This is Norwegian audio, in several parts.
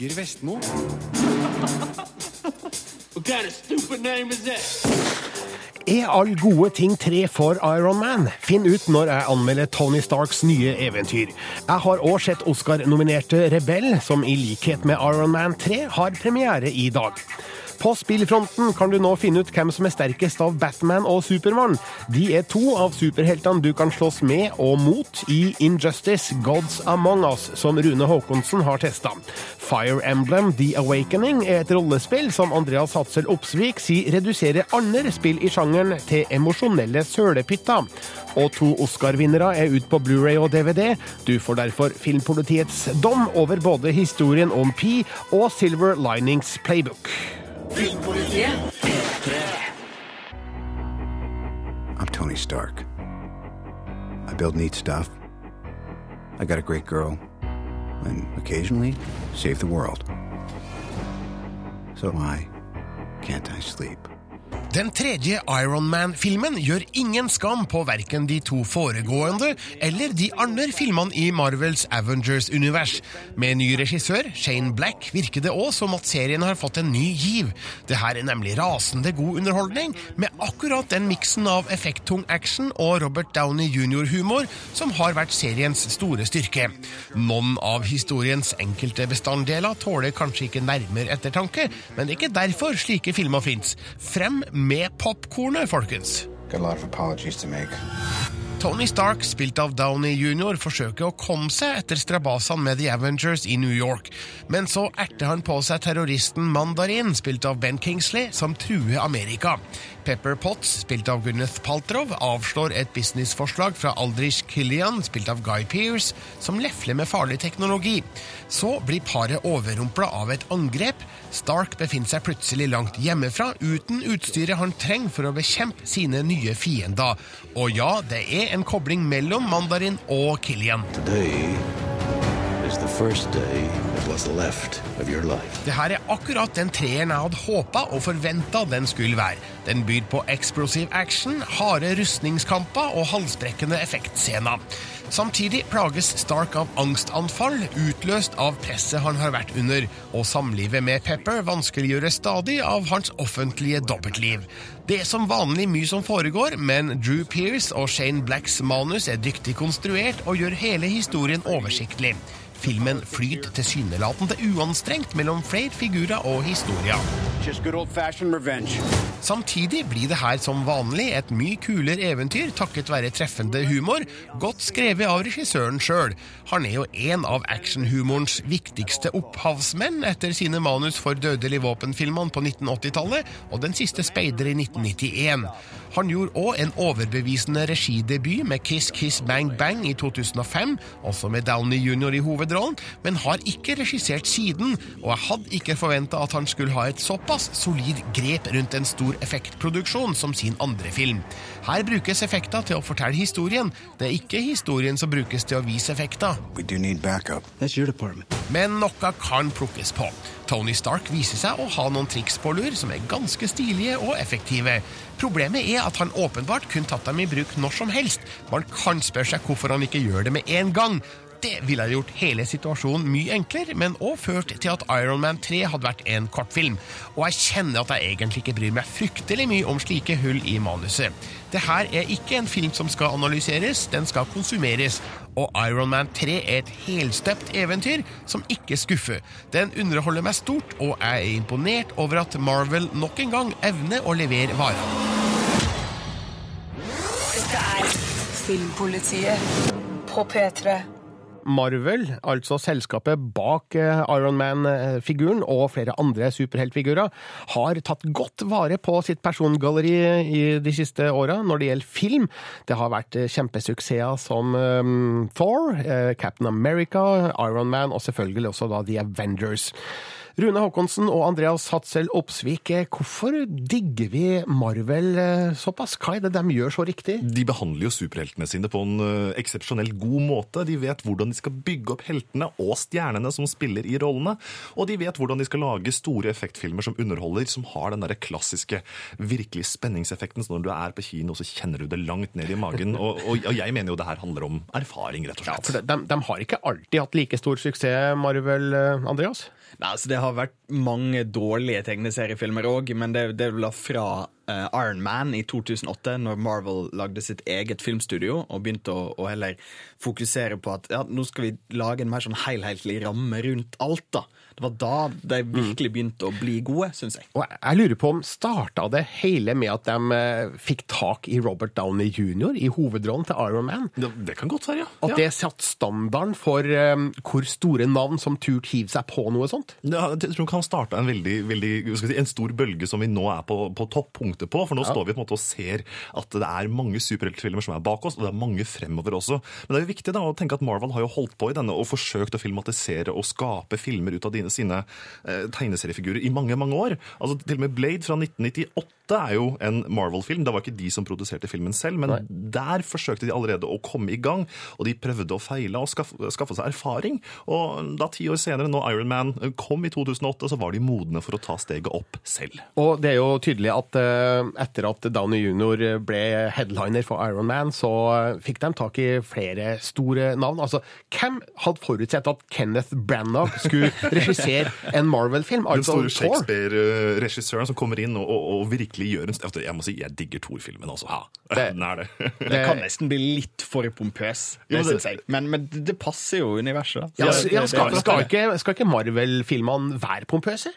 Torger Vestmo. Er all gode ting tre for Iron Man? Finn ut når jeg anmelder Tony Starks nye eventyr. Jeg har òg sett Oscar-nominerte Rebell, som i likhet med Iron Man 3 har premiere i dag. På spillfronten kan du nå finne ut hvem som er sterkest av Batman og Supermann. De er to av superheltene du kan slåss med og mot i Injustice Gods Among Us, som Rune Haakonsen har testa. Fire Emblem The Awakening er et rollespill som Andreas Hatzel Opsvik sier reduserer andre spill i sjangeren til emosjonelle sølepytter. Og to Oscar-vinnere er ute på Blu-ray og DVD. Du får derfor Filmpolitiets dom over både historien om Pi og Silver Linings Playbook. I'm Tony Stark. I build neat stuff. I got a great girl. And occasionally, save the world. So why can't I sleep? Den tredje Iron Man-filmen gjør ingen skam på verken de to foregående eller de andre filmene i Marvels Avengers-univers. Med ny regissør, Shane Black, virker det òg som at serien har fått en ny giv. Det her er nemlig rasende god underholdning, med akkurat den miksen av effekttung action og Robert Downey jr.-humor som har vært seriens store styrke. Noen av historiens enkelte bestanddeler tåler kanskje ikke nærmere ettertanke, men det er ikke derfor slike filmer fins. Frem med popkornet, folkens! Tony Stark, spilt av Downey jr., forsøker å komme seg etter strabasene med The Avengers i New York, men så erter han på seg terroristen Mandarin, spilt av Ben Kingsley, som truer Amerika. Pepper Potts, spilt av Gunneth Paltrow, avslår et businessforslag fra Aldrich Killian, spilt av Guy Pearce, som lefler med farlig teknologi. Så blir paret overrumpla av et angrep. Stark befinner seg plutselig langt hjemmefra, uten utstyret han trenger for å bekjempe sine nye fiender. Og ja, det er en kobling mellom Mandarin og Killian. Today is the first day Det her er akkurat den treeren jeg hadde håpa og forventa den skulle være. Den byr på eksplosiv action, harde rustningskamper og halsbrekkende effektscener. Samtidig plages Stark av angstanfall, utløst av presset han har vært under, og samlivet med Pepper vanskeliggjøres stadig av hans offentlige dobbeltliv. Det er som vanlig mye som foregår, men Drew Pearce og Shane Blacks manus er dyktig konstruert og gjør hele historien oversiktlig. Filmen flyter tilsynelatende uanstrengt mellom flere figurer og historier. Samtidig blir det her som vanlig et mye kulere eventyr takket være treffende humor, godt skrevet av regissøren sjøl. Han er jo en av actionhumorens viktigste opphavsmenn etter sine manus for Dødelig våpen-filmene på 1980-tallet og Den siste speider i 1991. Han gjorde òg en overbevisende regidebut med Kiss Kiss Bang Bang i 2005, også med Downey jr. i hovedrollen, men har ikke regissert siden, og jeg hadde ikke forventa at han skulle ha et såpass solid grep rundt en stor effektproduksjon som sin andre film. Her brukes effekter til å fortelle historien, det er ikke historien som brukes til å vise effekter. We do need backup. That's your department. Men noe kan plukkes på. Tony Stark viser seg å ha noen triks på lur som er ganske stilige og effektive. Problemet er at han åpenbart kunne tatt dem i bruk når som helst. Man kan spørre seg hvorfor han ikke gjør det med en gang. Det ville gjort hele situasjonen mye enklere, men òg ført til at Iron Man 3 hadde vært en kortfilm. Og jeg kjenner at jeg egentlig ikke bryr meg fryktelig mye om slike hull i manuset. Det her er ikke en film som skal analyseres, den skal konsumeres. Og Iron Man 3 er et helstøpt eventyr som ikke skuffer. Den underholder meg stort, og jeg er imponert over at Marvel nok en gang evner å levere varer. Dette er Filmpolitiet på P3. Marvel, altså selskapet bak eh, Iron Man-figuren og flere andre superheltfigurer, har tatt godt vare på sitt persongalleri i de siste åra når det gjelder film. Det har vært eh, kjempesuksesser som um, Thor, eh, Captain America, Iron Man og selvfølgelig også da The Avengers. Rune Håkonsen og Andreas Hatzel Opsvik, eh, hvorfor digger vi Marvel eh, såpass? Hva er det de gjør så riktig? De behandler jo superheltene sine på en eksepsjonell god måte. De vet hvordan de skal bygge opp heltene og stjernene som spiller i rollene. Og de vet hvordan de skal lage store effektfilmer som underholder, som har den der klassiske virkelig spenningseffekten. Så når du er på kino, så kjenner du det langt ned i magen. Og, og, og jeg mener jo det her handler om erfaring, rett og Ja, slett. for de, de har ikke alltid hatt like stor suksess, Marvel, eh, Andreas? Nei, altså Det har vært mange dårlige tegneseriefilmer òg, men det, det vel fra eh, Iron Man i 2008, når Marvel lagde sitt eget filmstudio og begynte å, å heller fokusere på at ja, nå skal vi lage en mer sånn helhetlig ramme rundt alt. da. Det var da de virkelig begynte å bli gode, syns jeg. Og jeg lurer på om starta det hele med at de eh, fikk tak i Robert Downey jr. i hovedrollen til Iron Man? Det, det kan godt være, ja. At det satte standarden for um, hvor store navn som turte hive seg på noe sånt? Ja, jeg tror han starta en veldig, veldig skal si, en stor bølge som vi nå er på, på toppunktet på. For nå står vi på en måte og ser at det er mange superheltfilmer som er bak oss, og det er mange fremover også. Men det er jo viktig da å tenke at Marvel har jo holdt på i denne og forsøkt å filmatisere og skape filmer ut av dine, sine eh, tegneseriefigurer i mange, mange år. Altså Til og med Blade fra 1998 er jo en Marvel-film. Det var ikke de som produserte filmen selv, men der forsøkte de allerede å komme i gang. Og de prøvde å feile og skaffe, skaffe seg erfaring. Og da ti år senere, når Iron Man kom i 2008, så var de modne for å ta steget opp selv. Og det er jo tydelig at eh, etter at Downey jr. ble headliner for Iron Man, så eh, fikk de tak i flere store navn. Altså, hvem hadde forutsett at Kenneth Branagh skulle regissere en Marvel-film? Den Altså store? Shakespeare-regissøren som kommer inn og, og, og virkelig gjør en altså, Jeg må si, jeg digger Thor-filmen, altså. det- Den er det. Det kan nesten bli litt for pompøs, det det- syns jeg. Men, men det passer jo universet. Ja, ja, det- skal, skal ikke, skal ikke Marvel-filmene være pompøse?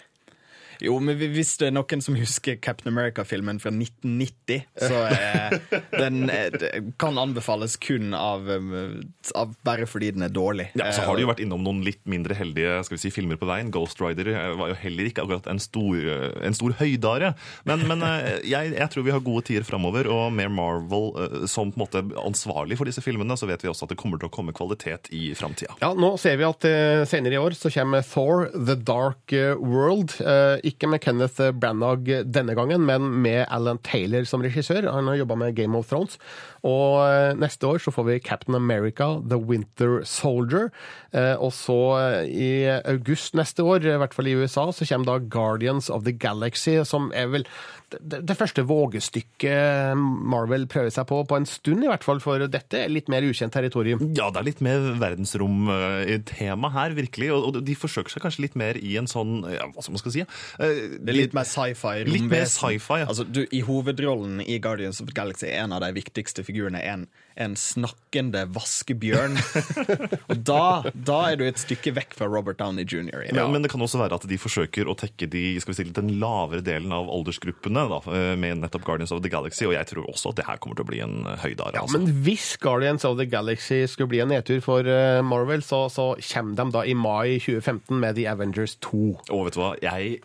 Jo, men hvis det er noen som husker Captain America-filmen fra 1990, så eh, den eh, kan anbefales kun av, um, av bare fordi den er dårlig. Ja, Så Eh, har du jo vært innom noen litt mindre heldige skal vi si, filmer på veien. Ghost Rider eh, var jo heller ikke akkurat en stor, eh, en stor høydare. Men, men eh, jeg, jeg tror vi har gode tider framover, og med Marvel eh, som på en måte ansvarlig for disse filmene, så vet vi også at det kommer til å komme kvalitet i framtida. Ja, nå ser vi at senere i år så kommer Thor The Dark eh, World. Eh, ikke med Kenneth Branagh denne gangen, men med Alan Taylor som regissør. Han har jobba med Game of Thrones. Og eh, neste år så får vi Captain America The Winter Soldier. Eh, og så eh, i august neste år, i hvert fall i USA, så kommer da Guardians of the Galaxy, som er vel det, første vågestykket Marvel prøver seg på på en stund, i hvert fall, for dette er litt mer ukjent territorium. Ja, det er litt mer verdensrom-tema her, virkelig. Og de forsøker seg kanskje litt mer i en sånn ja, Hva skal man skal si? Det er litt mer sci-fi. Litt mer sci-fi, ja. Altså, du, I hovedrollen i Guardians of the Galaxy er en av de viktigste figurene en, en snakkende vaskebjørn. Og da, da er du et stykke vekk fra Robert Downey jr. Men, men det kan også være at de forsøker å tekke de, skal vi si, den lavere delen av aldersgruppene da, eh, med nettopp Guardians of the Galaxy, og jeg tror også at det her kommer til å bli en eh, høydare. Ja, altså. men hvis Guardians of the Galaxy skulle bli en nedtur for eh, Marvel, så, så kommer de da i mai 2015 med The Avengers 2. Og vet du hva, jeg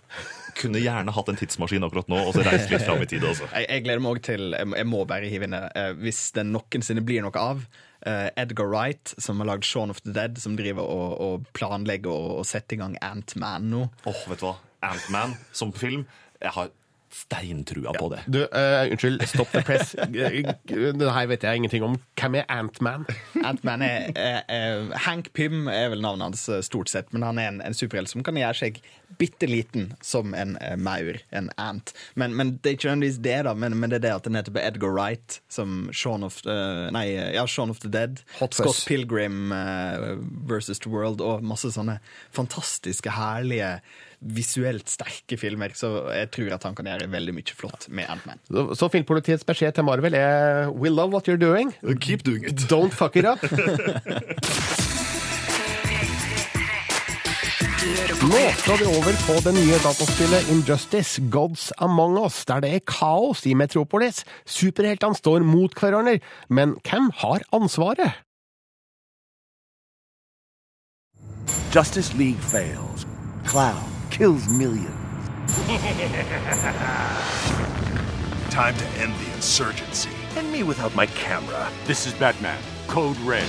kunne gjerne hatt en tidsmaskin akkurat nå og så reist litt fram i tid. Altså. Jeg, jeg gleder meg også til Jeg, må bare hive inn det. eh, Hvis det noensinne blir noe av eh, Edgar Wright, som har lagd Shaun of the Dead, som driver og, og planlegger og, og setter i gang Ant-Man nå. Åh, vet du hva, Ant-Man som film, jeg har steintrua på det. Du, uh, unnskyld, stopp the press. det her vet jeg ingenting om. Hvem er Ant-Man? Ant-Man er, er, er Hank Pym er vel navnet hans eh, stort sett, men han er en, en superhelt som kan gjøre seg bitte liten som en eh, maur, en ant. Men, men det er ikke nødvendigvis det, da, men, men det er det at den heter på Edgar Wright som Shaun of, uh, nei, ja, Shaun of the Dead, Hot Scott Scott Pilgrim uh, versus The World og masse sånne fantastiske, herlige, visuelt sterke filmer. Så jeg tror at han kan gjøre veldig mye flott med Ant-Man. Så, så filmpolitiets beskjed til Marvel er We love what you're doing. Keep doing it. Don't fuck it up. Nå skal vi over på det nye dataspillet Injustice Gods Among Us, der det er kaos i Metropolis. Superheltene står mot hverandre, men hvem har ansvaret? Justice League fails. Cloud kills millions. Time to end the insurgency. And me without my camera. This is Batman. Code Red.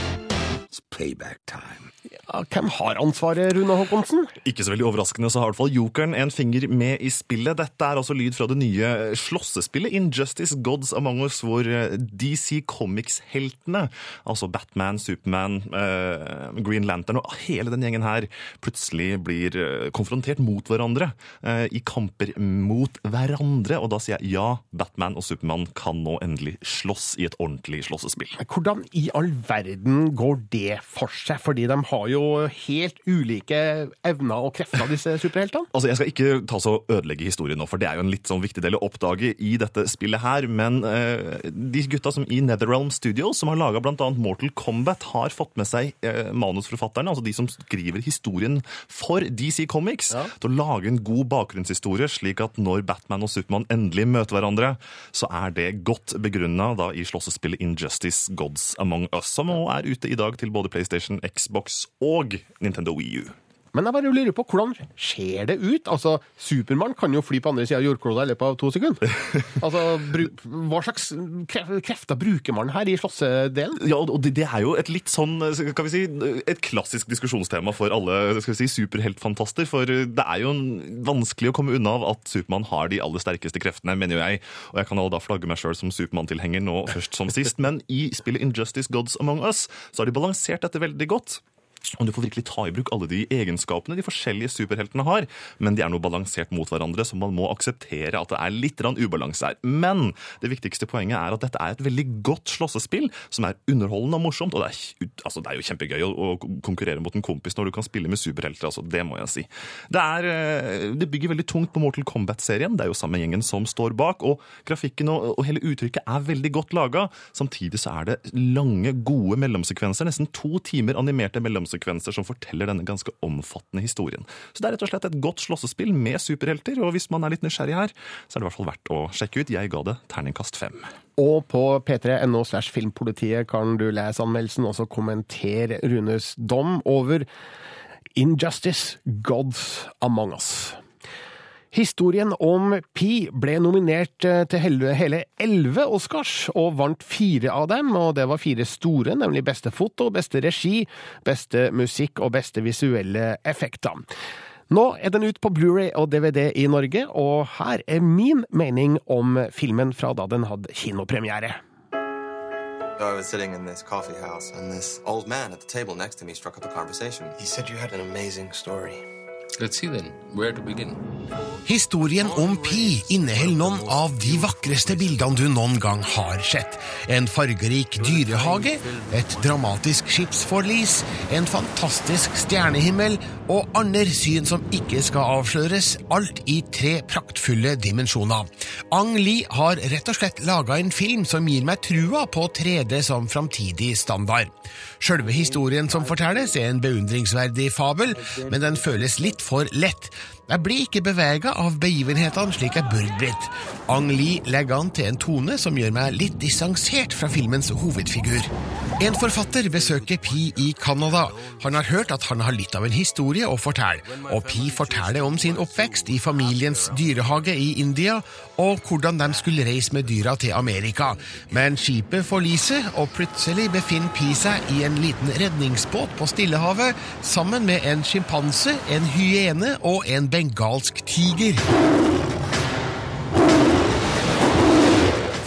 It's payback time. Ja, hvem har ansvaret, Rune Håkonsen? Ikke så veldig overraskende så har i hvert fall Jokeren en finger med i spillet. Dette er altså lyd fra det nye slåssespillet Injustice Gods Among Us, hvor eh, DC Comics-heltene, altså Batman, Superman, eh, Green Lantern og hele den gjengen her, plutselig blir eh, konfrontert mot hverandre eh, i kamper mot hverandre. Og da sier jeg ja, Batman og Supermann kan nå endelig slåss i et ordentlig slåssespill. Hvordan i all verden går det for seg? Fordi de har jo helt ulike evner og krefter, disse superheltene. Altså, Jeg skal ikke ta så ødelegge historien nå, for det er jo en litt sånn viktig del å oppdage i dette spillet her. Men eh, de gutta som i Netherrealm Studios, som har laga bl.a. Mortal Kombat, har fått med seg eh, manusforfatterne, altså de som skriver historien for DC Comics, til å lage en god bakgrunnshistorie, slik at når Batman og Supermann endelig møter hverandre, så er det godt begrunna i slåssespillet Injustice Gods Among Us, som er ute i dag til både PlayStation, Xbox og Nintendo Wii U. Men jeg bare lurer på, hvordan ser det ut? Altså, Supermann kan jo fly på andre sida av jordkloda i løpet av to sekunder. Altså, bru- Hva slags krefter bruker man her i slåssedelen? Ja, og det, det er jo et litt sånn, kan vi si, et klassisk diskusjonstema for alle skal vi si, superheltfantaster. For det er jo vanskelig å komme unna av at Supermann har de aller sterkeste kreftene, mener jo jeg. Og jeg kan da flagge meg sjøl som Supermann-tilhenger nå først som sist. Men i spillet Injustice Gods Among Us så har de balansert dette veldig godt. Og du får virkelig ta i bruk alle de egenskapene de forskjellige superheltene har, men de er noe balansert mot hverandre, så man må akseptere at det er litt ubalanse her. Men det viktigste poenget er at dette er et veldig godt slåssespill, som er underholdende og morsomt. Og det er, altså, det er jo kjempegøy å, å konkurrere mot en kompis når du kan spille med superhelter, altså, det må jeg si. Det, er, eh, det bygger veldig tungt på Mortal Kombat-serien, det er jo samme gjengen som står bak, og grafikken og, og hele uttrykket er veldig godt laga. Samtidig så er det lange, gode mellomsekvenser, nesten to timer animerte mellomsekvenser som forteller denne ganske omfattende historien. Så det er rett og slett et godt slåssespill med superhelter, og hvis man er litt nysgjerrig her, så er det i hvert fall verdt å sjekke ut. Jeg ga det terningkast fem. Og på p3.no slash filmpolitiet kan du lese anmeldelsen og så kommentere Runes dom over Injustice Gods Among Us. Historien om Pi ble nominert eh, til hele- elleve Oscars, og vant fire av dem. Og det var fire store, nemlig beste foto, beste regi, beste musikk og beste visuelle effekter. Nå er den ut på Blu-ray og DVD i Norge, og her er min mening om filmen fra da den hadde kinopremiere. I was sitting in this coffee house, and this old man at the table next to me struck up a conversation. He said you had an amazing story. Historien om Pi inneholder noen av de vakreste bildene du noen gang har sett. En fargerik dyrehage, et dramatisk skipsforlis, en fantastisk stjernehimmel og andre syn som ikke skal avsløres, alt i tre praktfulle dimensjoner. Ang Lee har rett og slett laga en film som gir meg trua på 3D som framtidig standard. Sjølve historien som fortelles, er en beundringsverdig fabel, men den føles litt for lett. Jeg blir ikke bevega av begivenhetene slik jeg burde blitt. Ang Lee legger an til en tone som gjør meg litt distansert fra filmens hovedfigur. En forfatter besøker Pi i Canada. Han har hørt at han har litt av en historie å fortelle, og Pi forteller om sin oppvekst i familiens dyrehage i India, og hvordan de skulle reise med dyra til Amerika. Men skipet forliser, og plutselig befinner Pi seg i en liten redningsbåt på Stillehavet sammen med en sjimpanse, en hyene og en bengalsk tiger.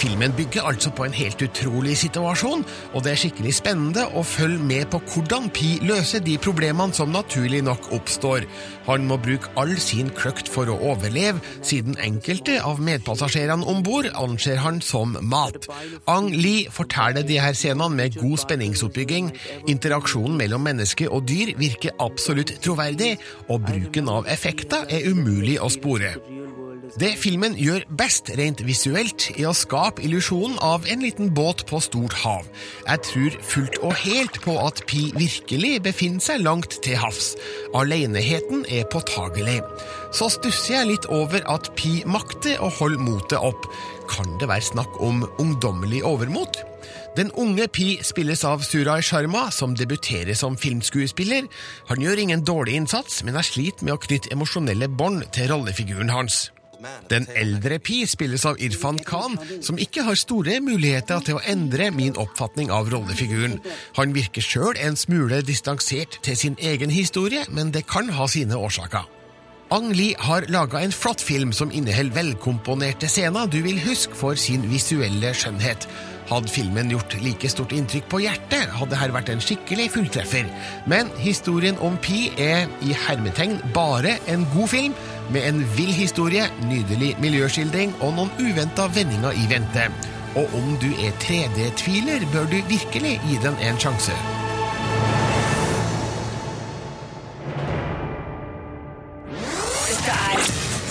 Filmen bygger altså på en helt utrolig situasjon, og det er skikkelig spennende å følge med på hvordan Pi løser de problemene som naturlig nok oppstår. Han må bruke all sin kløkt for å overleve, siden enkelte av medpassasjerene om bord anser han som mat. Ang Lee forteller de her scenene med god spenningsoppbygging. Interaksjonen mellom menneske og dyr virker absolutt troverdig, og bruken av effekter er umulig å spore. Det filmen gjør best rent visuelt, er å skape illusjonen av en liten båt på stort hav. Jeg tror fullt og helt på at Pi virkelig befinner seg langt til havs. Aleneheten er påtagelig. Så stusser jeg litt over at Pi makter å holde motet opp. Kan det være snakk om ungdommelig overmot? Den unge Pi spilles av Suraj Sharma, som debuterer som filmskuespiller. Han gjør ingen dårlig innsats, men er slit med å knytte emosjonelle bånd til rollefiguren hans. Den eldre Pi spilles av Irfan Khan, som ikke har store muligheter til å endre min oppfatning av rollefiguren. Han virker sjøl en smule distansert til sin egen historie, men det kan ha sine årsaker. Ang Lee har laga en flott film som inneholder velkomponerte scener du vil huske for sin visuelle skjønnhet. Hadde filmen gjort like stort inntrykk på hjertet, hadde her vært en skikkelig fulltreffer. Men historien om Pi er i hermetegn bare en god film, med en vill historie, nydelig miljøskildring og noen uventa vendinger i vente. Og om du er 3D-tviler, bør du virkelig gi den en sjanse. Dette er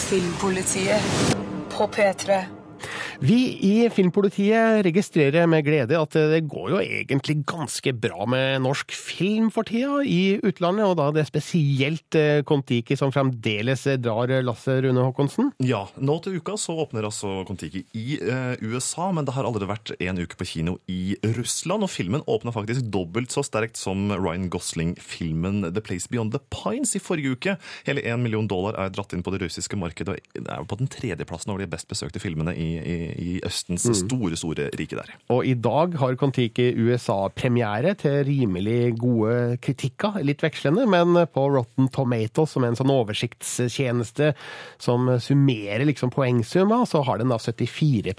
Filmpolitiet på P3. Vi i Filmpolitiet registrerer med glede at det går jo egentlig ganske bra med norsk film for tida i utlandet, og da er det spesielt eh, Kon-Tiki som fremdeles drar lasset, Rune Håkonsen? Ja, nå til uka så åpner altså Kon-Tiki i eh, USA, men det har allerede vært en uke på kino i Russland, og filmen åpna faktisk dobbelt så sterkt som Ryan Gosling-filmen The Place Beyond the Pines i forrige uke. Hele én million dollar er dratt inn på det russiske markedet, og er på den tredjeplassen over de best besøkte filmene i, i, i Østens store, store rike der. Og i dag har Kon-Tiki USA-premiere til rimelig gode kritikker, litt vekslende, men på Rotten Tomatoes, som er en sånn oversiktstjeneste som summerer liksom poengsumma, så har den da 74 eh,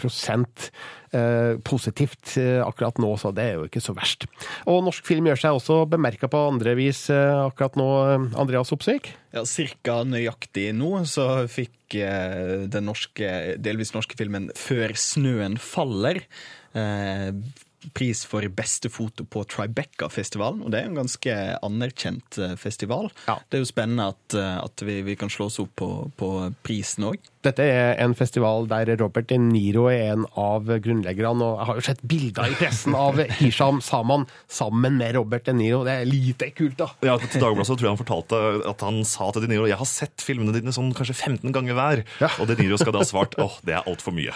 positivt eh, akkurat nå, så det er jo ikke så verst. Og norsk film gjør seg også bemerka på andre vis eh, akkurat nå, eh, Andreas Opsvik? Ja, Cirka nøyaktig nå så fikk eh, den norske, delvis norske filmen 'Før snøen faller' eh, pris for beste foto på Tribeca-festivalen. Og det er en ganske anerkjent festival. festival. Det er jo spennende at, eh, at vi, vi kan slå oss opp på, på prisen òg. Dette er en festival der Robert De Niro er en av grunnleggerne, og jeg har jo sett bilder i pressen av Hisham Saman sammen med Robert De Niro. Det er lite kult, da. Ja, til Dagbladet så tror jeg han fortalte at han sa til De Niro jeg har sett filmene dine sånn kanskje 15 ganger hver. Og De Niro skal da ha svart åh, det er altfor mye.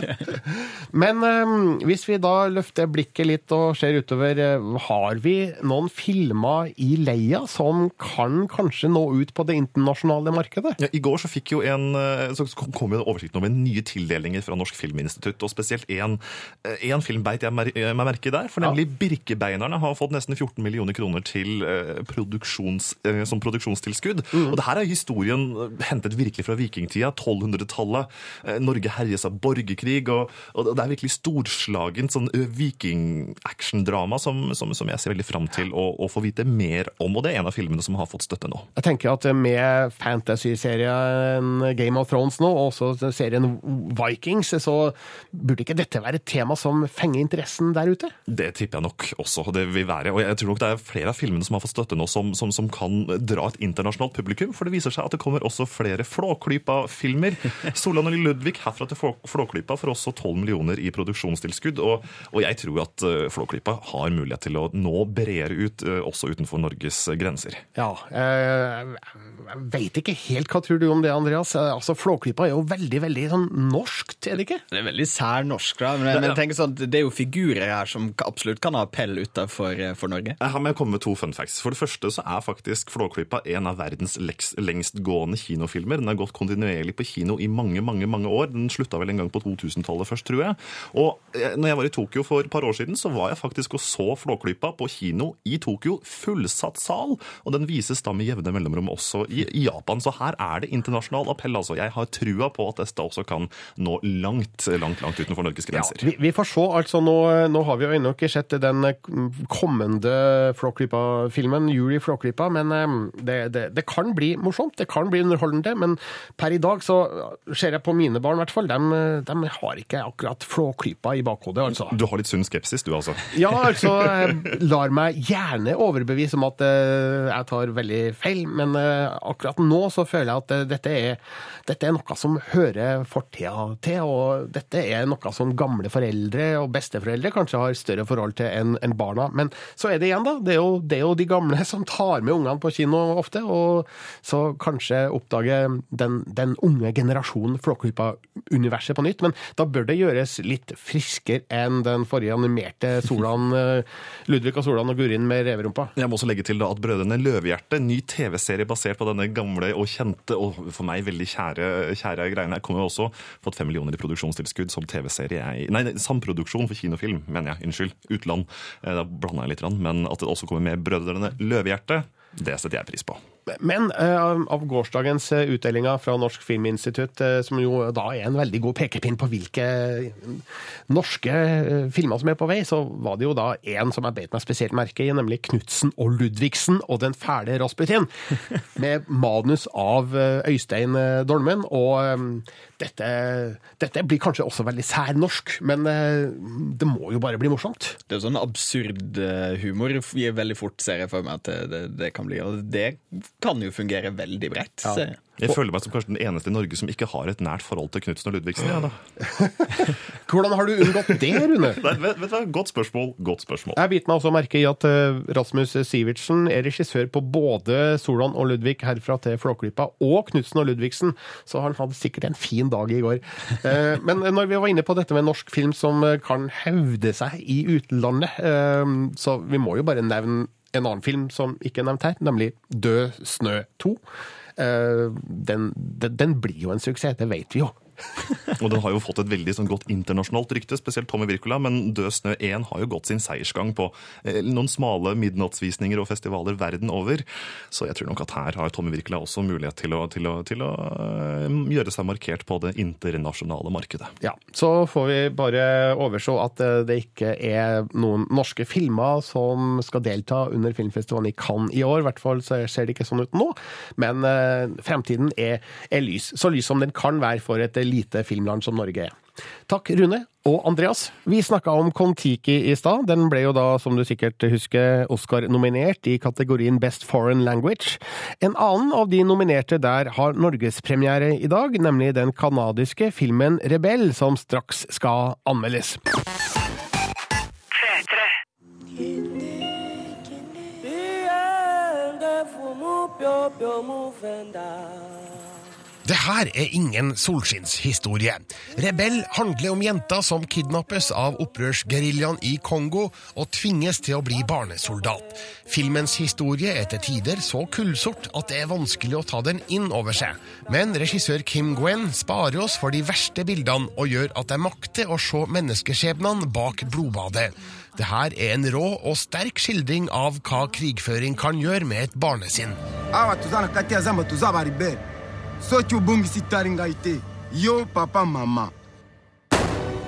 Men um, hvis vi da løfter blikket litt og ser utover, eh, har vi noen filmer i leia som kan kanskje nå ut på det internasjonale markedet? Ja, I går så, fikk jo en, eh, så kom jo oversikten over nye tildelinger fra Norsk Filminstitutt, og spesielt én film beit jeg meg merke der, for nemlig Birkebeinerne har fått nesten 14 millioner kroner til eh, produksjons, eh, som produksjonstilskudd. Og det her er historien eh, hentet virkelig fra vikingtida, 1200-tallet. Eh, Norge herjes av borgerkrig, og, og det er virkelig storslagent sånn viking-actiondrama som, som, som jeg ser veldig fram til å, å få vite mer om, og det er en av filmene som har fått støtte nå. Jeg tenker at med fantasy-serien Game of Thrones nå, og også serien Vikings, så burde ikke dette være et tema som fenger interessen der ute? Det tipper jeg nok også det vil være. Og jeg tror nok det er flere av filmene som har fått støtte nå, som, som, som kan dra et internasjonalt publikum. For det viser seg at det kommer også flere Flåklypa-filmer. Solan og Ludvig herfra til Flåklypa får også 12 millioner i produksjonstilskudd. Og, og jeg tror at eh, Flåklypa har mulighet til å nå bredere ut, eh, også utenfor Norges grenser. Ja, eh, jeg veit ikke helt hva tror du om det, Andreas. Eh, Altså, Flåklypa er jo veldig, veldig sånn norskt, er det ikke? Det er veldig sær norsk, da. Men, men tenk sånn, det er jo figurer her som absolutt kan ha appell utenfor for Norge. Jeg har med å komme med to fun facts. For det første så er faktisk Flåklypa en av verdens lengstgående kinofilmer. Den har gått kontinuerlig på kino i mange, mange mange år. Den slutta vel en gang på 2000-tallet først, tror jeg. Og eh, når jeg var i Tokyo for et par år siden, så var jeg faktisk og så Flåklypa på kino i Tokyo. Fullsatt sal. Og den vises da med jevne mellomrom også i, i Japan. Så her er det internasjonal appell, altså. Jeg har trua på at dette også kan nå langt, langt, langt utenfor Norges grenser. Vi, vi får se. altså Nå, nå har vi jo ennå ikke sett den eh, kommende Flåklypa-filmen, Jury Flåklypa, men eh, det, det, det kan bli morsomt. Det kan bli underholdende. Men per i dag så ser jeg på mine barn, i hvert fall. De, de har ikke akkurat Flåklypa i bakhodet, altså. Du har litt sunn skepsis, du altså? Ja, altså, jeg lar meg gjerne overbevise om at eh, jeg tar veldig feil, men eh, akkurat nå så føler jeg at eh, dette er, dette er noe som hører fortida til, og dette er noe som gamle foreldre og besteforeldre kanskje har større forhold til enn en barna. Men så er det igjen, da. Det er, jo, det er jo de gamle som tar med ungene på kino ofte, og så kanskje oppdager den, den unge generasjonen Flåklypa universet på nytt, men da bør det gjøres litt friskere enn den forrige animerte Solan, eh, Ludvig og Solan og Gurin med reverumpa. Jeg må også legge til da at Brødrene Løvehjerte, ny TV-serie basert på denne gamle og kjente og for meg veldig kjære, kjære greiene, kommer jo også fått fem millioner i produksjonstilskudd som TV-serie. Nei, samproduksjon for kinofilm, mener jeg. Unnskyld. Utland. Eh, Da blanda jeg litt, men at det også kommer med Brødrene Løvehjerte, det setter jeg pris på. Men eh, av gårsdagens eh, utdelinger fra Norsk Filminstitutt, eh, som jo da er en veldig god pekepinn på hvilke norske filmer som er på vei, så var det jo da en som jeg beit meg spesielt merke i, nemlig Knutsen og Ludvigsen og Den fæle Rasputin. Med manus av Øystein Dolmen. Og dette, dette blir kanskje også veldig særnorsk, men det må jo bare bli morsomt. Det er sånn absurd humor gir veldig fort, ser jeg for meg at det, det, det kan bli. Og det kan jo fungere veldig bredt. Ja. jeg. Føler meg som kanskje den eneste i Norge som ikke har et nært forhold til Knutsen og Ludvigsen. Ja, da. Hvordan har du unngått det, Rune? Nei, vet, vet du hva? Godt spørsmål. Godt spørsmål. Jeg biter meg også merke i at eh, Rasmus Sivertsen er regissør på både Solan og Ludvig herfra til Flåklypa, og Knutsen og Ludvigsen, så han hadde sikkert en fin dag i går. Eh, Men når vi var inne på dette med norsk film som eh, kan hevde seg i utlandet, eh, så vi må jo bare nevne en annen film som ikke er nevnt her, nemlig Død snø 2. Eh, Den, den, blir jo en suksess, det vet vi jo. Og den har jo fått et veldig sånn, godt internasjonalt rykte, spesielt Tommy Wirkola, men Død snø 1 har jo gått sin seiersgang på eh, noen smale midnattsvisninger og festivaler verden over. Så jeg tror nok at her har Tommy Wirkola også mulighet til å, til å, til å øh, gjøre seg markert på det internasjonale markedet. Ja, Så får vi bare overse at eh, det ikke er noen norske filmer som skal delta under filmfestivalen i Cannes i år. I hvert fall så ser det ikke sånn ut nå. Men øh, fremtiden er, er lys. Så lys som den kan være for et lite filmland som Norge er. Takk, Rune og Andreas. Vi snakka om Kon-Tiki i stad. Den ble jo da, som du sikkert husker, Oscar-nominert i kategorien Best Foreign Language. En annen av de nominerte der har norgespremiere i dag, nemlig den kanadiske filmen Rebell, som straks skal anmeldes. Det her er ingen solskinnshistorie. Rebell handler om jenter som kidnappes av opprørsgeriljaen i Kongo og tvinges til å bli barnesoldat. Filmens historie er til tider så kullsort at det er vanskelig å ta den inn over seg. Men regissør Kim Gwen sparer oss for de verste bildene og gjør at jeg makter å se menneskeskjebnene bak blodbadet. Det her er en rå og sterk skildring av hva krigføring kan gjøre med et barnesinn. Soki obongisi tali ngai te yo papa mama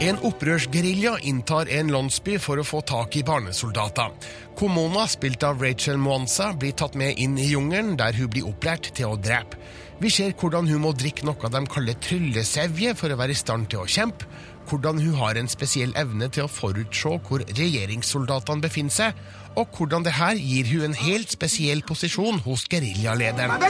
En opprørsgerilja inntar en landsby for å få tak i barnesoldater. Komona, spilt av Rachel Mwanza, blir tatt med inn i jungelen, der hun blir opplært til å drepe. Vi ser hvordan hun må drikke noe de kaller tryllesevje for å være i stand til å kjempe, hvordan hun har en spesiell evne til å forutse hvor regjeringssoldatene befinner seg, og hvordan det her gir hun en helt spesiell posisjon hos geriljalederen.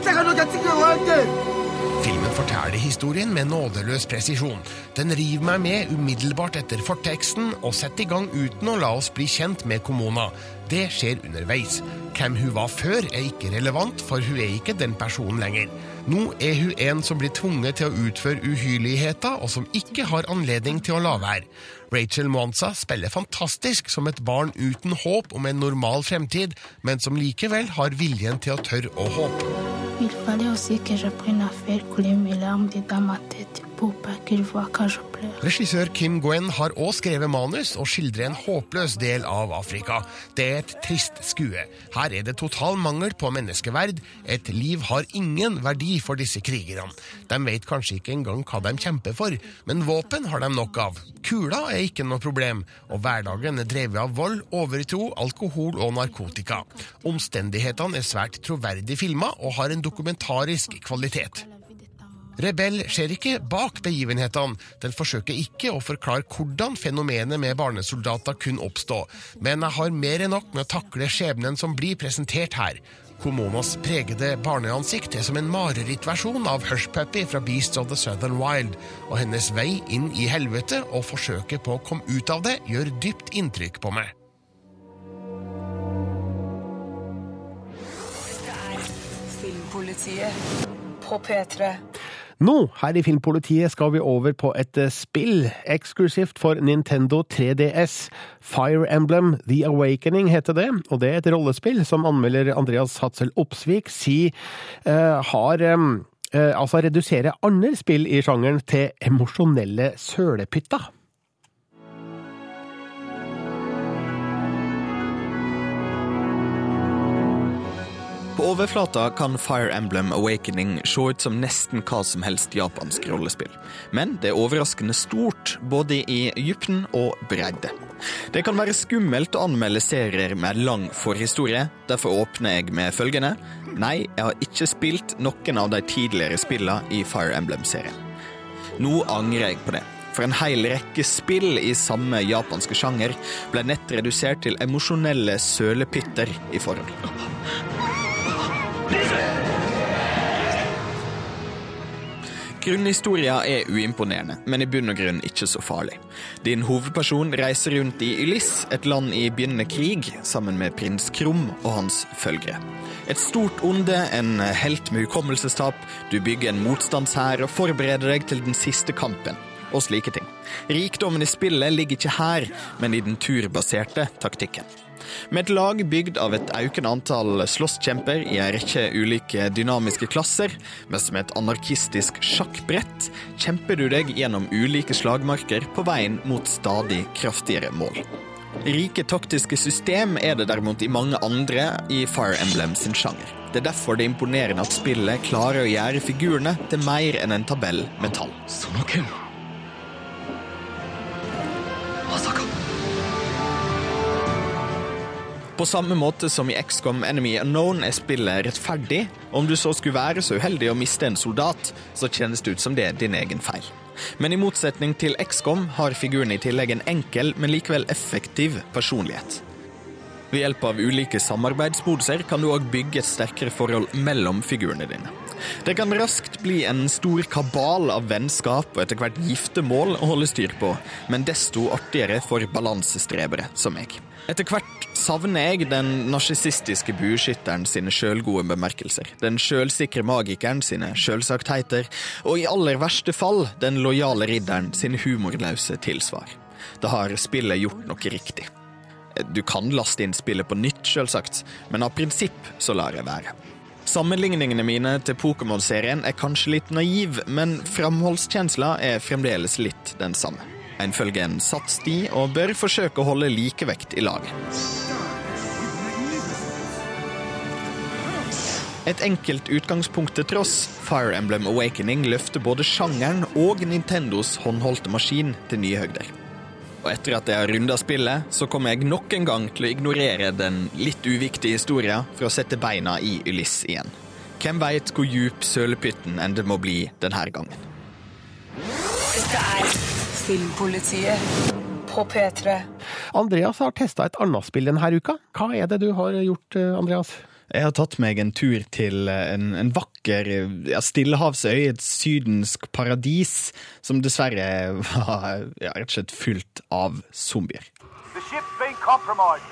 Forteller historien med nådeløs presisjon. Den river meg med umiddelbart etter forteksten og setter i gang uten å la oss bli kjent med Komona. Det skjer underveis. Hvem hun var før er ikke relevant, for hun er ikke den personen lenger. Nå er hun en som blir tvunget til å utføre uhyrligheter, og som ikke har anledning til å la være. Rachel Mwanza spiller fantastisk som et barn uten håp om en normal fremtid, men som likevel har viljen til å tørre å håpe. Il fallait aussi que j'apprenne à faire couler mes larmes dans ma tête Regissør Kim Gwen har òg skrevet manus og skildrer en håpløs del av Afrika. Det er et trist skue. Her er det total mangel på menneskeverd. Et liv har ingen verdi for disse krigerne. De vet kanskje ikke engang hva de kjemper for, men våpen har de nok av. Kula er ikke noe problem, og hverdagen er drevet av vold, overtro, alkohol og narkotika. Omstendighetene er svært troverdig filma og har en dokumentarisk kvalitet. Rebell ser ikke bak begivenhetene. Den forsøker ikke å forklare hvordan fenomenet med barnesoldater kunne oppstå, men jeg har mer enn nok med å takle skjebnen som blir presentert her. Komonas pregede barneansikt er som en marerittversjon av Hushpuppy fra Beasts of the Southern Wild, og hennes vei inn i helvete og forsøket på å komme ut av det gjør dypt inntrykk på meg. Filmpolitiet på P3. Nå, her i Filmpolitiet, skal vi over på et eh, spill eksklusivt for Nintendo 3DS. Fire Emblem The Awakening heter det, og det er et rollespill som anmelder Andreas Hatzel Opsvik sier uh, har um, uh, altså redusere andre spill i sjangeren til emosjonelle sølepytter. Overflata kan Fire Emblem Awakening se ut som nesten hva som helst japansk rollespill. Men det er overraskende stort, både i dybden og bredde. Det kan være skummelt å anmelde serier med lang forhistorie. Derfor åpner jeg med følgende. Nei, jeg har ikke spilt noen av de tidligere spillene i Fire Emblem-serien. Nå angrer jeg på det. For en hel rekke spill i samme japanske sjanger ble nett redusert til emosjonelle sølepytter i forhold. Grunnhistoria er uimponerende, men i bunn og grunn ikke så farlig. Din hovedperson reiser rundt i Ylis, et land i begynnende krig, sammen med prins Krum og hans følgere. Et stort onde, en helt med hukommelsestap, du bygger en motstandshær og forbereder deg til den siste kampen, og slike ting. Rikdommen i spillet ligger ikke her, men i den turbaserte taktikken. Med et lag bygd av et økende antall slåsskjemper i en rekke ulike dynamiske klasser, men som et anarkistisk sjakkbrett, kjemper du deg gjennom ulike slagmarker på veien mot stadig kraftigere mål. Rike taktiske system er det derimot i mange andre i Fire Emblem sin sjanger. Det er derfor det er imponerende at spillet klarer å gjøre figurene til mer enn en tabell med tall. På samme måte som i XCOM Enemy Unknown er spillet rettferdig. Om du så skulle være så uheldig å miste en soldat, så kjennes det ut som det er din egen feil. Men i motsetning til XCOM har figuren i tillegg en enkel, men likevel effektiv personlighet. Ved hjelp av ulike samarbeidsmoduser kan du òg bygge et sterkere forhold mellom figurene dine. Det kan raskt bli en stor kabal av vennskap og etter hvert giftermål å holde styr på, men desto artigere for balansestrebere som meg. Etter hvert savner jeg den narsissistiske bueskytteren sine sjølgode bemerkelser, den sjølsikre magikeren sine sjølsagtheter, og i aller verste fall den lojale ridderen sine humorløse tilsvar. Da har spillet gjort noe riktig. Du kan laste inn spillet på nytt, sjølsagt, men av prinsipp så lar jeg være. Sammenligningene mine til Pokémon-serien er kanskje litt naiv, men framholdskjensla er fremdeles litt den samme. En følger en satt sti og bør forsøke å holde likevekt i laget. Et enkelt utgangspunkt til tross, Fire Emblem Awakening løfter både sjangeren og Nintendos håndholdte maskin til nye høgder. Og etter at jeg har runda spillet, så kommer jeg nok en gang til å ignorere den litt uviktige historien for å sette beina i Ulyss igjen. Hvem veit hvor djup sølepytten enn det må bli denne gangen. Dette er Filmpolitiet på P3. Andreas har testa et annet spill denne uka. Hva er det du har gjort, eh, Andreas? Jeg har tatt meg en tur til en, en vakker ja, stillehavsøy, et sydensk paradis, som dessverre var ja, rett og slett fylt av zombier. The ship's been compromised.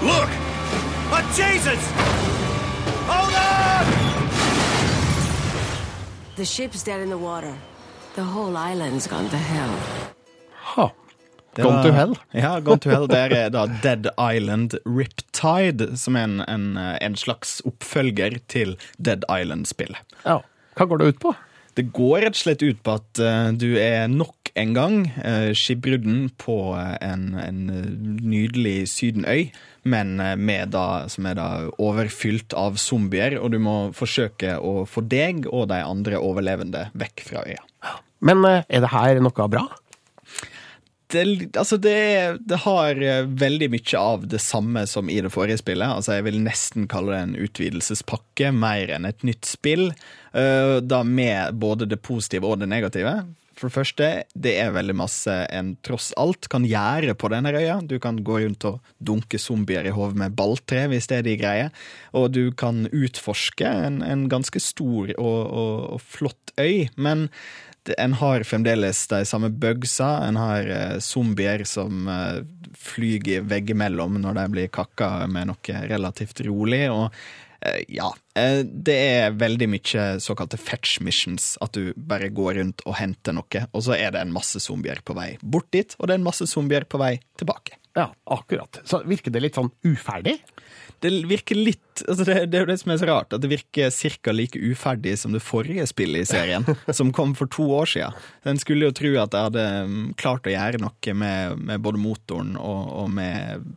Look! Oh, Jesus! Hold on! The ship's dead in the water. The whole island's gone to hell. Ha. Det Gone var- to hell? Ja, Gone to hell. Der er da Dead Island Riptide, som er en, en, en slags oppfølger til Dead Island-spillet. Ja. Hva går det ut på? Det går rett og slett ut på at eh, du er nok en gang uh, skipbrudden på eh, en, en eh, nydelig sydenøy, men eh, med da, som er da overfylt av zombier, og du må forsøke å få deg og de andre overlevende vekk fra øya. Men eh, er det her noe bra? det, altså det, det har eh, veldig mye av det samme som i det forrige spillet. Altså jeg vil nesten kalle det en utvidelsespakke, mer enn et nytt spill. Da med både det positive og det negative. For det første, det er veldig masse en tross alt kan gjøre på denne øya. Du kan gå rundt og dunke zombier i hodet med balltre, hvis det er de greier. Og du kan utforske en, en ganske stor og, og, og flott øy. Men en har fremdeles de samme bugsa. En har eh, zombier som eh, flyger veggimellom når de blir kakka med noe relativt rolig. og ja, eh, det er veldig mye såkalte fetch missions. At du bare går rundt og henter noe, og så er det en masse zombier på vei bort dit, og det er en masse zombier på vei tilbake. Ja, akkurat. Så virker det litt sånn uferdig? Det virker litt altså det, det er jo det som er så rart, at det virker ca. like uferdig som det forrige spillet i serien, som kom for to år siden. En skulle jo tro at jeg hadde mm, klart å gjøre noe med, med både motoren og, og med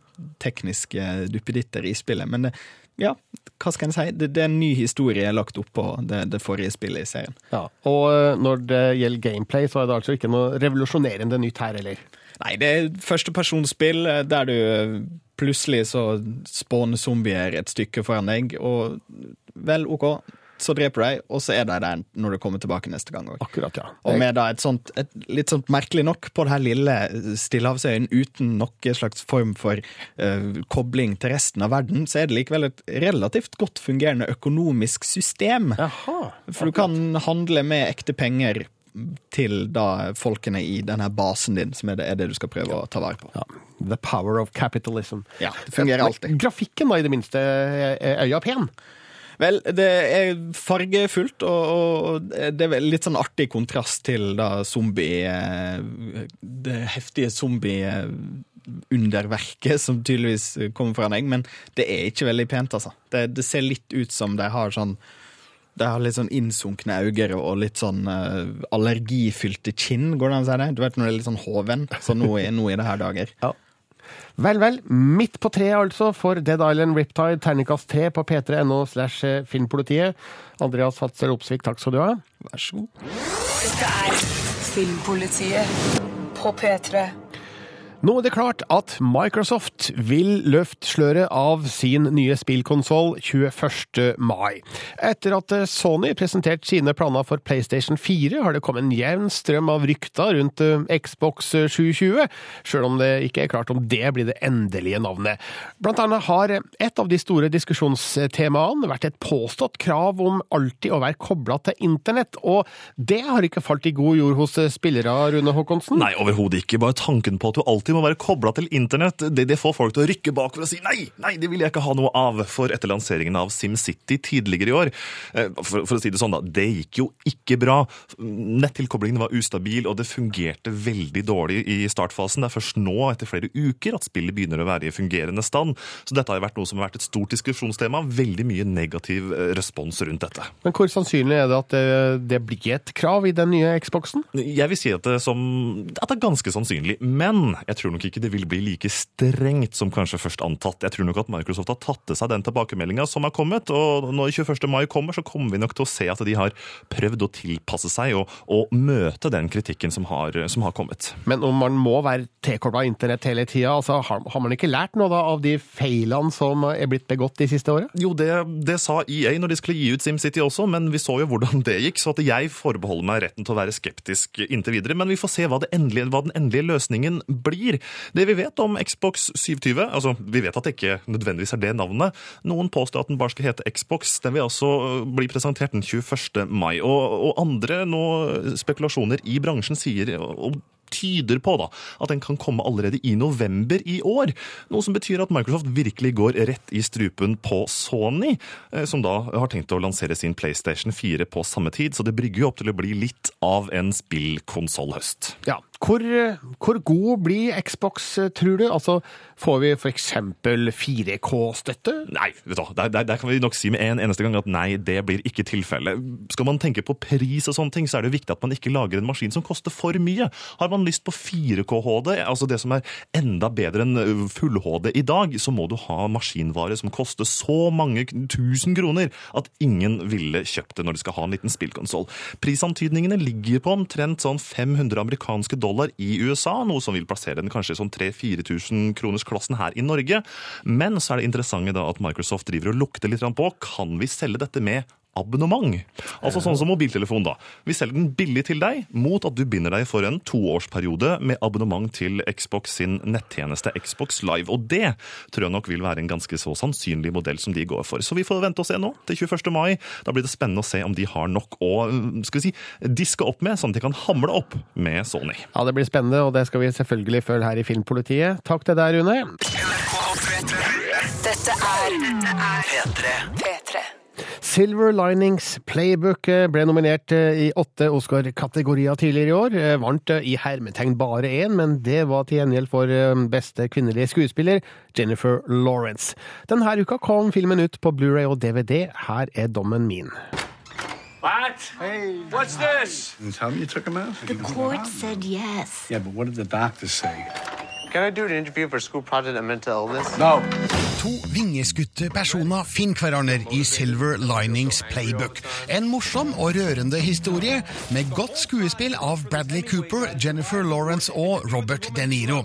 tekniske duppeditter i spillet, men det, ja, hva skal en si? Det, det er en ny historie lagt oppå det, det forrige spillet i serien. Ja, Og eh, når det gjelder gameplay, så er det altså ikke noe revolusjonerende nytt her heller? Nei, det er førstepersonsspill eh, der du eh, plutselig så spåner zombier et stykke foran deg, og vel, OK, så dreper deg, og så er de der når du kommer tilbake neste gang òg. Akkurat, ja. Og med da et sånt, et, litt sånt merkelig nok, på det her lille Stillehavsøyen uten noen slags form for uh, kobling til resten av verden, så er det likevel et relativt godt fungerende økonomisk system. Jaha, For du kan handle med ekte penger til da folkene i denne basen din, som er det, er det du skal prøve å ta vare på. Ja. The power of capitalism. Ja, det fungerer alltid. Grafikken, da, i det minste, er øya pen? Vel, det er fargefullt, og, og det er litt sånn artig kontrast til da zombie Det heftige zombie-underverket som tydeligvis kommer fra deg, men det er ikke veldig pent, altså. Det, det ser litt ut som de har sånn de har litt sånn innsunkne øyne og litt sånn uh, allergifylte kinn, går det an å si det? Du vet når det er litt sånn hoven, så nå nå i det her dager. Ja. Vel, vel. Midt på treet, altså, for Dead Island Riptide, terningkast 3 på p3.no slash filmpolitiet. Andreas Hatzel Opsvik, takk skal du ha. Vær så god. Dette er Filmpolitiet på P3. Nå er det klart at Microsoft vil løfte sløret av sin nye spillkonsoll 21. mai. Etter at Sony presenterte sine planer for PlayStation 4, har det kommet en jevn strøm av rykter rundt eh, Xbox 720, sjøl om det ikke er klart om det blir det endelige navnet. Blant annet har et av de store diskusjonstemaene vært et påstått krav om alltid å være kobla til internett, og det har ikke falt i god jord hos spillere, Rune Håkonsen? Nei, overhodet ikke. Bare tanken på at du alltid må være kobla til internett, det, det, får folk til å rykke bakover og si nei, nei, det vil jeg ikke ha noe av. For etter lanseringen av SimCity tidligere i år, eh, for, for, å si det sånn, da, det gikk jo ikke bra. Nettilkoblingen var ustabil, og det fungerte veldig dårlig i startfasen. Det er først nå, etter flere uker, at spillet begynner å være i fungerende stand. Så dette har vært noe som har vært et stort diskusjonstema. Veldig mye negativ eh, respons rundt dette. Men hvor sannsynlig er det at det, det blir et krav i den nye Xboxen? Jeg vil si at det, som, at det er ganske sannsynlig. Men jeg tror nok ikke det vil bli like strengt som kanskje først antatt. Jeg tror nok at Microsoft har tatt til seg den tilbakemeldinga som har kommet, og når 21. mai kommer, så kommer vi nok til å se at de har prøvd å tilpasse seg og, og møte den kritikken som har, som har, kommet. Men om man må være tilkobla internett hele tida, altså, har, har, man ikke lært noe da av de feilene som er blitt begått de siste åra? Jo, det, det, sa EA når de skulle gi ut SimCity også, men vi så jo hvordan det gikk, så at jeg forbeholder meg retten til å være skeptisk inntil videre. Men vi får se hva, endelige, hva den endelige løsningen blir. Det vi vet om Xbox 720 altså Vi vet at det ikke nødvendigvis er det navnet. Noen påstår at den bare skal hete Xbox. Den vil altså bli presentert den 21. mai. Og, og andre nå, spekulasjoner i bransjen sier og tyder på da, at den kan komme allerede i november i år. Noe som betyr at Microsoft virkelig går rett i strupen på Sony, som da har tenkt å lansere sin PlayStation 4 på samme tid. Så det brygger jo opp til å bli litt av en spillkonsollhøst. Ja, hvor, hvor, god blir Xbox, tror du? Altså, Får vi f.eks. 4K-støtte? Nei, vet du, der, der, der, kan vi nok si med en eneste gang at nei, det blir ikke tilfellet. Skal man tenke på pris og sånne ting, så er det viktig at man ikke lager en maskin som koster for mye. Har man lyst på 4K-HD, altså det som er enda bedre enn full-HD i dag, så må du ha maskinvare som koster så mange tusen kroner at ingen ville kjøpt det når de skal ha en liten spillkonsoll. Prisantydningene ligger på omtrent sånn 500 amerikanske dollar i USA, noe som vil plassere den kanskje i sånn 3000-4000 kroners klassen her i Norge. Men så er det interessante da at Microsoft driver og lukter litt på kan vi selge dette med abonnement. Altså sånn som mobiltelefon, da. Vi selger den billig til deg mot at du binder deg for en toårsperiode med abonnement til Xbox sin nettjeneste Xbox Live. Og det tror jeg nok vil være en ganske så sannsynlig modell som de går for. Så vi får vente og se nå, til 21. mai. Da blir det spennende å se om de har nok å skal vi si, diske opp med, sånn at de kan hamle opp med Sony. Ja, Det blir spennende, og det skal vi selvfølgelig følge her i Filmpolitiet. Takk til deg, Rune. Dette er P3. P3. Silver Linings Playbook eh, ble nominert eh, i åtte Oscar-kategorier tidligere i år. Eh, Vant i hermetegn bare én, men det var til gjengjeld for beste kvinnelige skuespiller, Jennifer Lawrence. Denne uka kom filmen ut på Blu-ray og DVD. Her er dommen min. What? Hey. What's this? And tell me you took him out? The court said yes. Yeah, but what did the doctor say? Can I do an interview for a school project on mental illness? No. To vingeskutte personer finner hverandre i Silver Linings Playbook. En morsom og rørende historie med godt skuespill av Bradley Cooper, Jennifer Lawrence og Robert De Niro.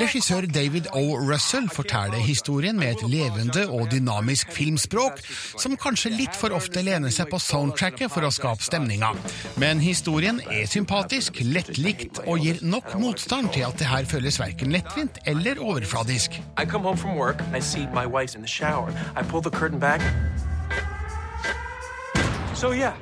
Regissør David O. Russell forteller historien med et levende og dynamisk filmspråk, som kanskje litt for ofte lener seg på soundtracket for å skape stemninga. Men historien er sympatisk, lettlikt og gir nok motstand til at det her føles verken lettvint eller overfladisk. I come home from work and I see my wife's in the shower. I pull the curtain back. So yeah,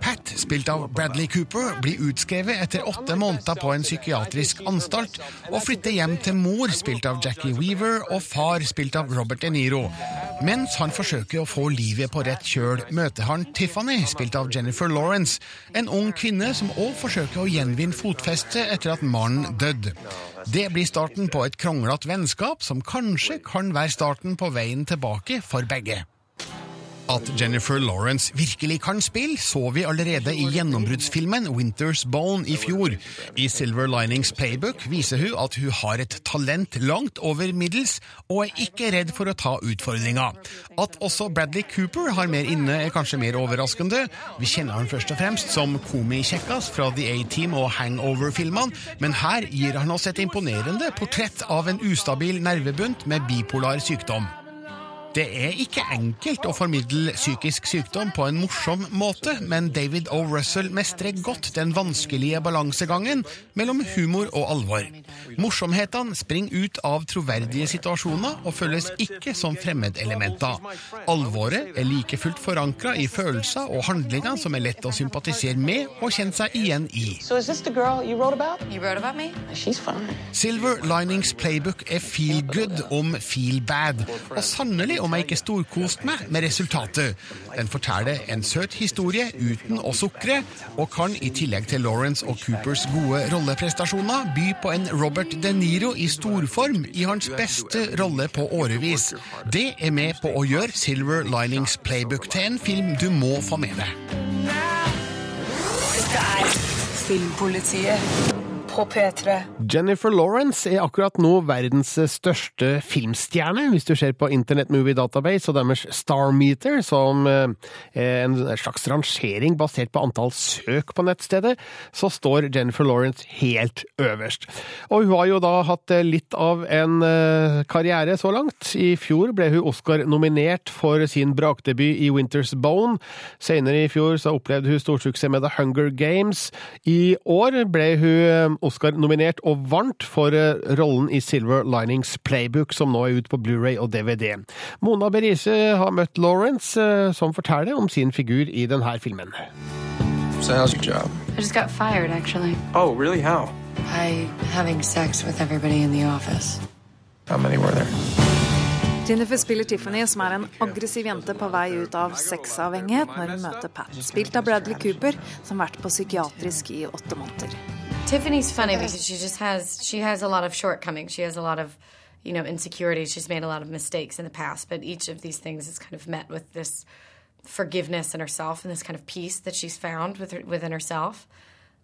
Pat, spilt av Bradley Cooper, blir utskrevet etter åtte måneder på en psykiatrisk anstalt og flytter hjem til mor, spilt av Jackie Weaver, og far, spilt av Robert De Niro. Mens han forsøker å få livet på rett kjøl, møter han Tiffany, spilt av Jennifer Lawrence, en ung kvinne som òg forsøker å gjenvinne fotfestet etter at mannen døde. Det blir starten på et kronglete vennskap som kanskje kan være starten på veien tilbake for begge. At Jennifer Lawrence virkelig kan spille, så vi allerede i gjennombruddsfilmen Winter's Bone i fjor. I Silver Linings Playbook viser hun at hun har et talent langt over middels, og er ikke redd for å ta utfordringa. At også Bradley Cooper har mer inne, er kanskje mer overraskende. Vi kjenner han først og fremst som komikjekkas fra The A-Team og Hangover-filmene, men her gir han oss et imponerende portrett av en ustabil nervebunt med bipolar sykdom. Det er ikke enkelt å formidle psykisk sykdom på en morsom måte, men David O. Russell mestrer godt den vanskelige balansegangen mellom humor og alvor. Morsomhetene springer ut av troverdige situasjoner og føles ikke som fremmedelementer. Alvoret er like fullt forankra i følelser og handlinger som er lett å sympatisere med og kjenne seg igjen i. So. Silver Linings Playbook er feel good om feel bad, og sannelig om jeg ikke storkost meg med resultatet. Den forteller en søt historie uten å sukre, og kan i tillegg til Lawrence og Coopers gode rolleprestasjoner by på en Robert De Niro i storform i hans beste rolle på årevis. Det er med på å gjøre Silver Linings Playbook til en film du må få med deg. Dette er Filmpolitiet på P3. Jennifer Lawrence er akkurat nå verdens største filmstjerne, hvis du ser på Internet Movie Database og deres Star Meter, som eh, er en slags rangering basert på antall søk på nettstedet, så står Jennifer Lawrence helt øverst. Og hun har jo da hatt eh, litt av en eh, karriere så langt. I fjor ble hun Oscar-nominert for sin brakdebut i Winter's Bone. Senere i fjor så opplevde hun storsuksess med The Hunger Games. I år ble hun Oscar-nominert og vant for eh, rollen i Silver Linings Playbook, som nå er ute på Blu-ray og DVD. Mona Berise har møtt Lawrence, eh, som forteller om sin figur i denne filmen. So how's your job? I just got fired, actually. Oh, really? How? By having sex with everybody in the office. How many were there? Jennifer spiller Tiffany, som er en aggressiv jente på vei ut av sexavhengighet når hun møter Pat, spilt av Bradley Cooper, som har vært på psykiatrisk i åtte måneder. Tiffany's funny because she just has she has a lot of shortcomings. She has a lot of you know insecurities. She's made a lot of mistakes in the past, but each of these things is kind of met with this forgiveness in herself and this kind of peace that she's found with her, within herself,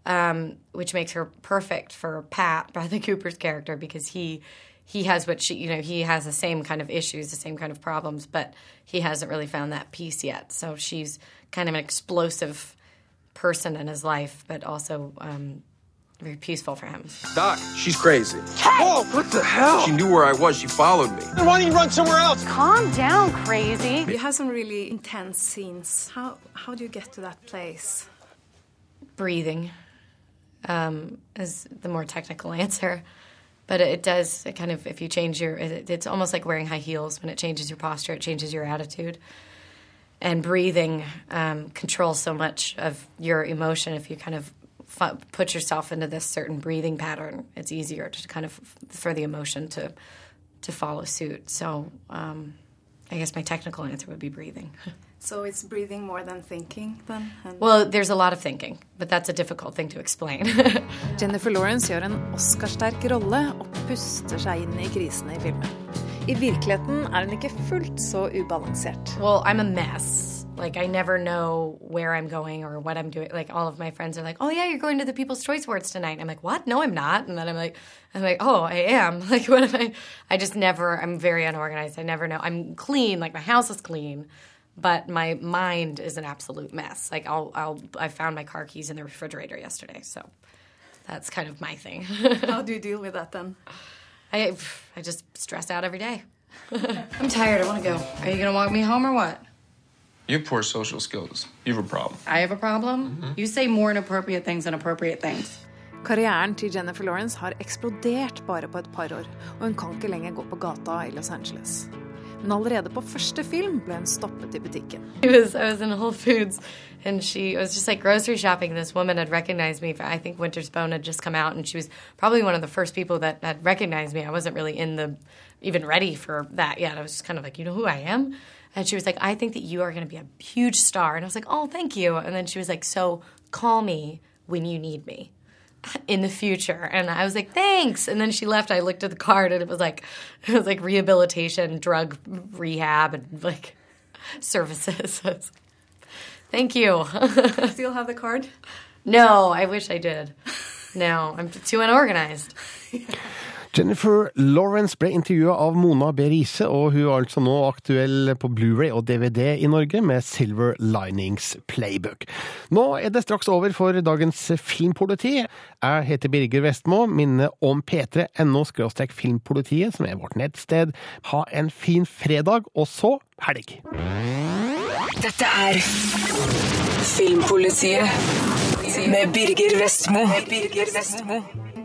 um, which makes her perfect for Pat Bradley Cooper's character because he he has what she you know he has the same kind of issues, the same kind of problems, but he hasn't really found that peace yet. So she's kind of an explosive person in his life, but also um, very peaceful for him. Doc, she's crazy. Whoa, what the hell? She knew where I was. She followed me. Then why don't you run somewhere else? Calm down, crazy. You have some really intense scenes. How how do you get to that place? breathing um, is the more technical answer. But it does it kind of if you change your it, it's almost like wearing high heels when it changes your posture, it changes your attitude. And breathing um, controls so much of your emotion. If you kind of fu- put yourself into this certain breathing pattern, it's easier to kind of for the emotion to to follow suit. So um, I guess my technical answer would be breathing. So it's breathing more than thinking, then? And Well, there's a lot of thinking, but that's a difficult thing to explain. Jennifer Lawrence gjør en Oscar-sterk rolle og puster seg inn i krisene i filmen. I virkeligheten er hun ikke fullt så ubalansert. well, I'm a mess. Like I never know where I'm going or what I'm doing. Like all of my friends are like, "Oh yeah, you're going to the People's Choice Awards tonight." I'm like, "What? No, I'm not." And then I'm like, "I'm like, oh, I am." Like what am I? I just never. I'm very unorganized. I never know. I'm clean. Like my house is clean, but my mind is an absolute mess. Like I'll, I'll. I found my car keys in the refrigerator yesterday, so that's kind of my thing. How do you deal with that then? I, I just stress out every day. I'm tired. I want to go. Are you gonna walk me home or what? You have poor social skills. You have a problem. I have a problem. Mm-hmm. You say more inappropriate things than appropriate things. Karrieren til Jennifer Lawrence har eksplodert bare på et par år, og hun kan ikke lenger gå på gata i Los Angeles. Men allerede på første film ble hun stoppet i butikken. It was I was in Whole Foods, and she was just like grocery shopping. This woman had recognized me. I think Winter's Bone had just come out, and she was probably one of the first people that had recognized me. I wasn't really in the even ready for that yet. I was just kind of like, you know who I am. And she was like, I think that you are going to be a huge star. And I was like, oh, thank you. And then she was like, so call me when you need me in the future. And I was like, thanks. And then she left. I looked at the card and it was like, it was like rehabilitation, drug rehab, and like services. I was like, Thank you. Still have the card? no, I wish I did. No, I'm too unorganized. Jennifer Lawrence ble intervjua av Mona B. Riise, og hun er altså nå aktuell på Blu-ray og DVD i Norge med Silver Linings Playbook. Nå er det straks over for dagens Filmpoliti. Jeg heter Birger Vestmo, minner om p3.no filmpolitiet, som er vårt nettsted. Ha en fin fredag, og så helg! Dette er Filmpolitiet med Birger Vestmo. Birger Vestmo.